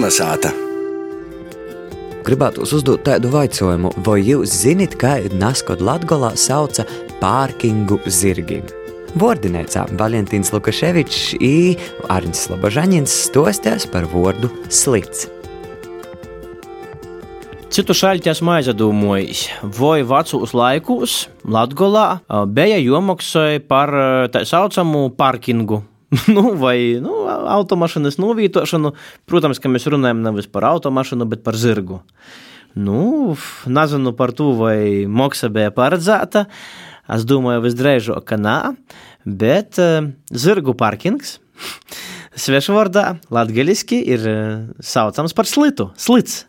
Kalnasāta! Gribētu uzdot tādu jautājumu, vai jūs zināt, kā Naskot Latvijā sauca pārkingu zirgiem? Vordinēcā Valentīns Lukaševičs un Arņģis Slobožaņins stostās par vārdu slits. Citu šaļķi esmu aizdomājis, vai vecos laikos Latvijā bija jomaksāja par tā saucamu parkingu. nu, vai nu, automašīnas novītošanu. Protams, ka mēs runājam nevis par automašīnu, bet par zirgu. Nu, nezinu par to, vai maksa bija paredzēta. Es domāju, visdrīzāk, ka nē, bet uh, zirgu parkings svešvārdā latgaļiski ir uh, saucams par slitu. Slits.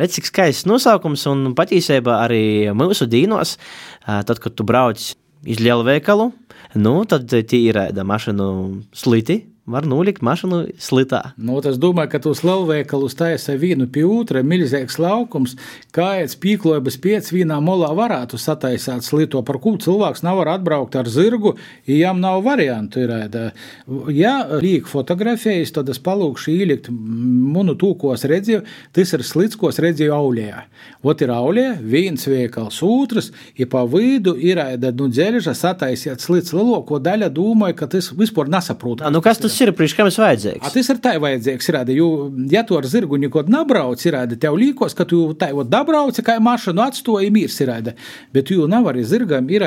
Redz, cik skaists nosaukums, un patiesībā arī mūsu dīnos, uh, tad, kad tu brauc iz lielveikalu, nu, tad tie ir mašīnu sliti, var nolikt mašīnu slitā. Nu, es domāju, ka tos lielveikalus taisa vienu pie otra, milzīgs laukums, kāds pīklojums piec vienā molā varētu sataisīt slito, par ko cilvēks nevar atbraukt ar zirgu, ja jām nav variantu. Ir, ja liek fotografējas, tad es palūkšu ielikt munu tūkos redzēju, tas ir slits, ko es redzēju aulējā. Ot ir aulē, viens veikals, otrs, ja pa vidu ir nu, dzeļža sataisīt slits lieloko daļa, domāju, ka tas vispār nesaprot. Nu, kas tas tas ir priekš, kam tas vajadzīgs? A, tas ir tā vajadzīgs, ir, jo, ja tu ar zirgu neko nebrauc, ir, tev līkos, ka tu tā jau dabrauci, kā mašīnu atstoji mīrs, ir, bet tu jau nevari zirgam, ir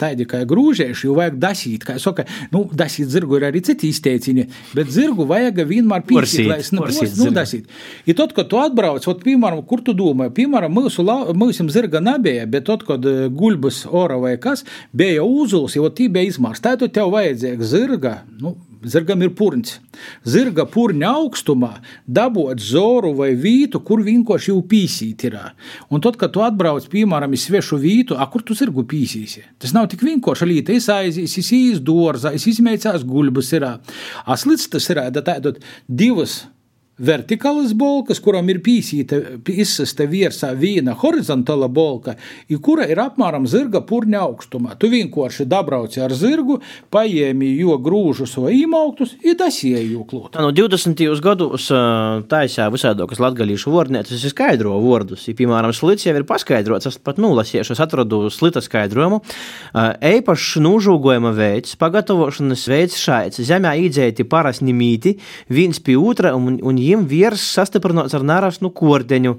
tādi kā grūžieši, jau vajag dasīt, kā saka, nu, dasīt zirgu ir arī citi izteicieni, bet zirgu vajag vienmēr pīsīt, lai es nu, dasīt. I tad, kad tu atbrauc, ot, piemēram, kur tu domā, piemēram, mūsu, mūsim zirga nebija, bet tad, kad gulbas ora vai kas, bija uzuls, jau tī bija izmārs, tā tu tev vajadzīga zirga, nu, Zirgam ir purns. Zirga purņa augstumā dabūt zoru vai vītu, kur vienkārši jau pīsīt ir. Un tad, kad tu atbrauc, piemēram, uz svešu vītu, a, kur tu zirgu pīsīsi? Tas nav tik vienkārši līta. Es aizies, es izdorza, es izmeicās guļbus ir. Aslīdz tas ir, tādot divas vertikālas bolkas, kurām ir pīsīta, izsista virsā viena horizontāla bolka, kura ir apmēram zirga purņa augstumā. Tu vienkārši dabrauci ar zirgu, paēmi jo grūžus vai īmauktus, ir dasieju klūt. No 20. gados taisā visādokas latgalīšu vārdnieces ir skaidro vārdus. Piemēram, slits jau ir paskaidrots, es pat nulasiešu, es atradu slita skaidrojumu. Eipašs nūžūgojuma veids, pagatavošanas veids šāds. Zemē īdzēti parasni mīti, viens pie otra un, un jim virs sastiprināts ar nārasnu korteņu,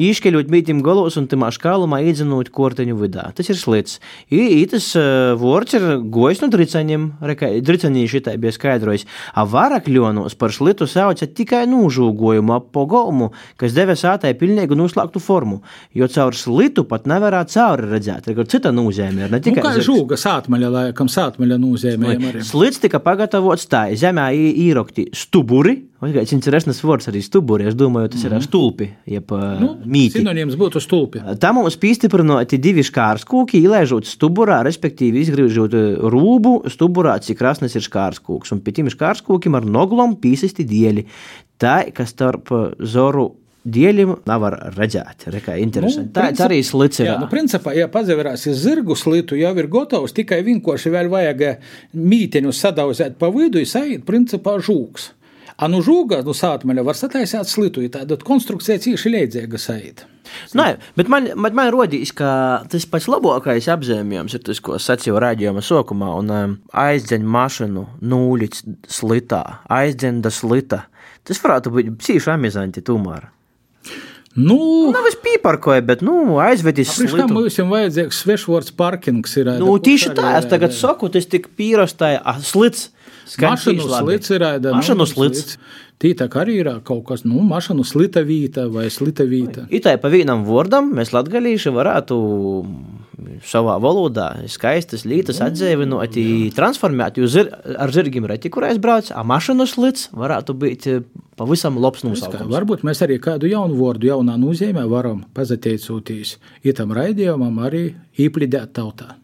īškeļot mītim galos un timā škālumā iedzinot korteņu vidā. Tas ir slits. I, tas uh, vorts ir gojis no dricaņiem, dricaņī šitai bija skaidrojis. A varakļonos par slitu sauca tikai nūžūgojumu ap pogolmu, kas deva sātai pilnīgu noslēgtu formu, jo caur slitu pat nevarētu cauri redzēt. Ir cita nozīme, ir ne tikai. Nu, kā žūga sātmaļa, laikam sātmaļa nozīmē. Slits tika pagatavots tā, zemē īrokti stuburi, Viņš ir resnes vārds arī stuburi. Es domāju, tas mm -hmm. ir stulpi, jeb nu, mīti. Sinonīms būtu stulpi. Tā mums pīstiprināti divi škārskūki, ielaižot stuburā, respektīvi izgriežot rūbu stuburā, cik rasnes ir škārskūks. Un pie tiem škārskūkiem ar noglom pīsisti dieļi. Tā, kas starp zoru dieļiem nevar redzēt. Interesanti. Nu, tā princip, arī ir. Jā, nu, principā, ja pazavērās zirgu slitu, jau ir gatavs, tikai vienkārši vēl vajag mīteņu sadauzēt pa vidu, izsaiet, principā, žūks. A nu žūga, nu sātmaļa var sataisīt slitu, tāda konstrukcija cīši leidzēga saīt. Nē, bet man, man, man rodīs, ka tas pats labākais apzīmējums ir tas, ko sacīju raidījuma sākumā, un um, aizdzeņ mašīnu nūļits slitā, aizdzeņ da slita. Tas varētu būt cīši amizanti tomēr. Nu, nav es pīparkoju, bet nu, aizvedis. Kā mums jau vajadzīgs svešvārds parkings ir? Nu, tieši tā, es tagad saku, tas tik pīrastāja, slits. Mašīnu slits ir ēda. Mašīnu slits. Tītā arī ir kaut kas, nu, mašīnu slitavīta vai slitavīta. Itai pa vienam vārdam mēs latgalīši varētu savā valodā skaistas lietas mm. atdzīvinot, transformēt, jo zir, ar zirgiem reti, kur aizbrauc, a mašīnu slits varētu būt pavisam labs nosaukums. Varbūt mēs arī kādu jaunu vārdu jaunā nozīmē varam pazateicūtīs itam raidījumam arī īplidēt tautā.